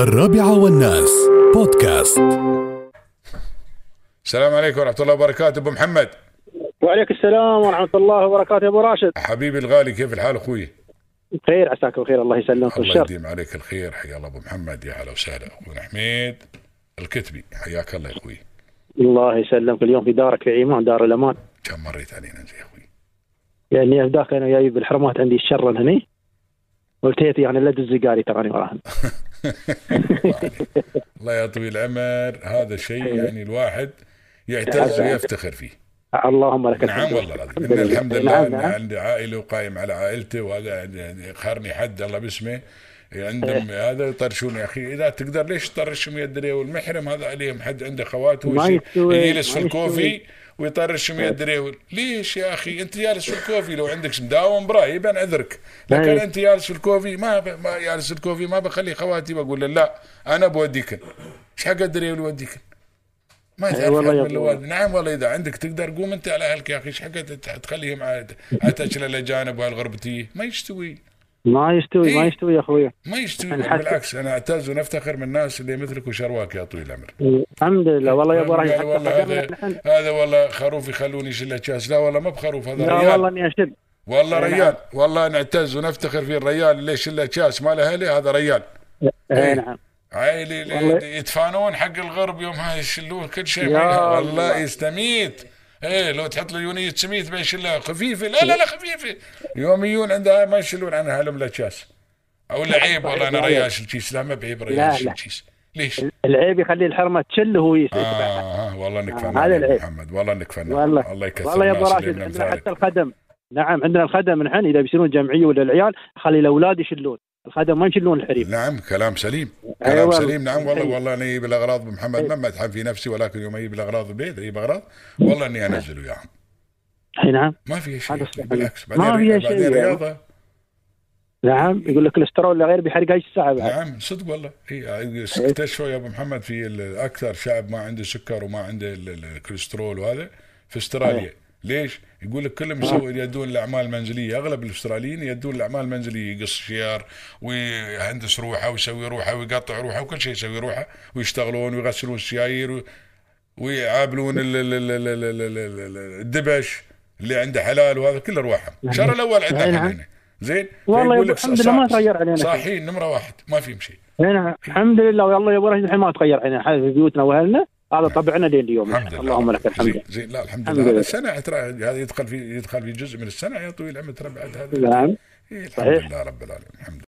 الرابعة والناس. بودكاست. السلام عليكم ورحمة الله وبركاته أبو محمد. وعليك السلام ورحمة الله وبركاته يا أبو راشد. حبيبي الغالي كيف الحال أخوي؟ بخير عساك بخير الله يسلمك الله يديم عليك الخير حيا الله أبو محمد يا هلا وسهلا أخونا حميد الكتبي حياك الله يا أخوي. الله يسلمك اليوم في دارك في عمان دار الأمان. كم مريت علينا أنت يا أخوي؟ يعني ذاك أنا جاي بالحرمات عندي الشر هني. قلت يعني لا دز قاري تراني وراهم الله يا طويل العمر. هذا شيء يعني الواحد يعتز ويفتخر فيه. اللهم لك نعم الحمد. والله العظيم. إن الحمد لله. نعم نعم. عندي عائلة وقايم على عائلته وهذا يعني خرني حد الله باسمه. عندهم هذا يطرشون يا أخي. إذا تقدر ليش تطرشهم ريال والمحرم هذا عليهم حد عنده خوات ما وشي يستوي، يجلس في الكوفي يستوي. ويطرشهم يد ريال ليش يا أخي؟ أنت جالس في الكوفي لو عندك مداوم براي يبان عذرك. لكن أي. أنت جالس في الكوفي ما ب... ما جالس في الكوفي ما بخلي خواتي بقول له لا أنا بوديكن إيش حق الدريال يوديكن ما تعرف والله نعم والله إذا عندك تقدر قوم أنت على أهلك يا أخي. إيش حق تخليهم عاد عتشل الاجانب وهالغربتيه ما يستوي ما يستوي ما إيه. يستوي يا أخوي ما يستوي بالعكس أنا أعتز ونفتخر من الناس اللي مثلك وشرواك يا طويل العمر الحمد لله والله يا أبو راشد والله هذا هذا والله خروف يخلوني يشيل كاس لا والله ما بخروف هذا لا والله ريال إني أشد والله نعم. ريال والله نعتز ونفتخر في الريال اللي يشيل كاس مال اهله هذا ريال إيه. اي نعم عائلي اللي والله. يتفانون حق الغرب يوم هاي يشلون كل شيء. والله الله. يستميت إيه لو تحط له يونية سميت بيشلها خفيفة. لا لا لا خفيفة. يوميون عندها ما يشيلون عنها هلم لا كاس أو لا عيب والله أنا ريال شلتيس لا ما بعيب لا. شلتيس ليش؟ العيب يخلي الحرمة تشل وهو يسوي آه, آه والله إنك آه، فنان هذا يا العيب. محمد. والله إنك فنان. والله. الله يكثر والله يا أبو راشد حتى الخدم. نعم عندنا الخدم نحن إذا بيصيرون جمعية ولا العيال خلي الأولاد يشلون. الخدم ما يشلون الحريم نعم كلام سليم أي كلام والله. سليم. نعم والله أي. والله أنا أجيب الاغراض بو محمد ما مدحن في نفسي ولكن يوم أجيب الاغراض البيت أجيب اغراض والله أني انزل وياهم أي نعم. ما في شيء. بالعكس ما بعدين شيء يعني. رياضة. نعم يقول لك الكوليسترول لا غير بيحرق اي الساعة بعد. نعم صدق والله. اكتشفوا يا أبو محمد في أكثر شعب ما عنده سكر وما عنده ال- ال- الكوليسترول وهذا في أستراليا. ليش؟ يقول لك كلهم يسوون يدون الأعمال المنزلية، أغلب الأستراليين يدون الأعمال المنزلية يقص شيار ويهندس روحه ويسوي روحه ويقطع روحه وكل شيء يسوي روحه ويشتغلون ويغسلون السيايير ويعابلون الدبش اللي عنده حلال وهذا كله ارواحهم، يعني- الشهر الأول عندنا يعني- زين؟ والله الحمد لله ما تغير علينا صاحيين نمرة واحد ما فيهم شيء. نعم الحمد لله والله يا ابو راشد الحين ما تغير علينا حال في بيوتنا وأهلنا هذا طبعنا لين اليوم. الحمد لله. اللهم لك الحمد. زين, زين لا الحمد الحمد لله. هذا. السنة ترى هذا يدخل في يدخل في جزء من السنة يا طويل العمر ترى بعد هذا. نعم. إيه الحمد صحيح. لله رب العالمين. الحمد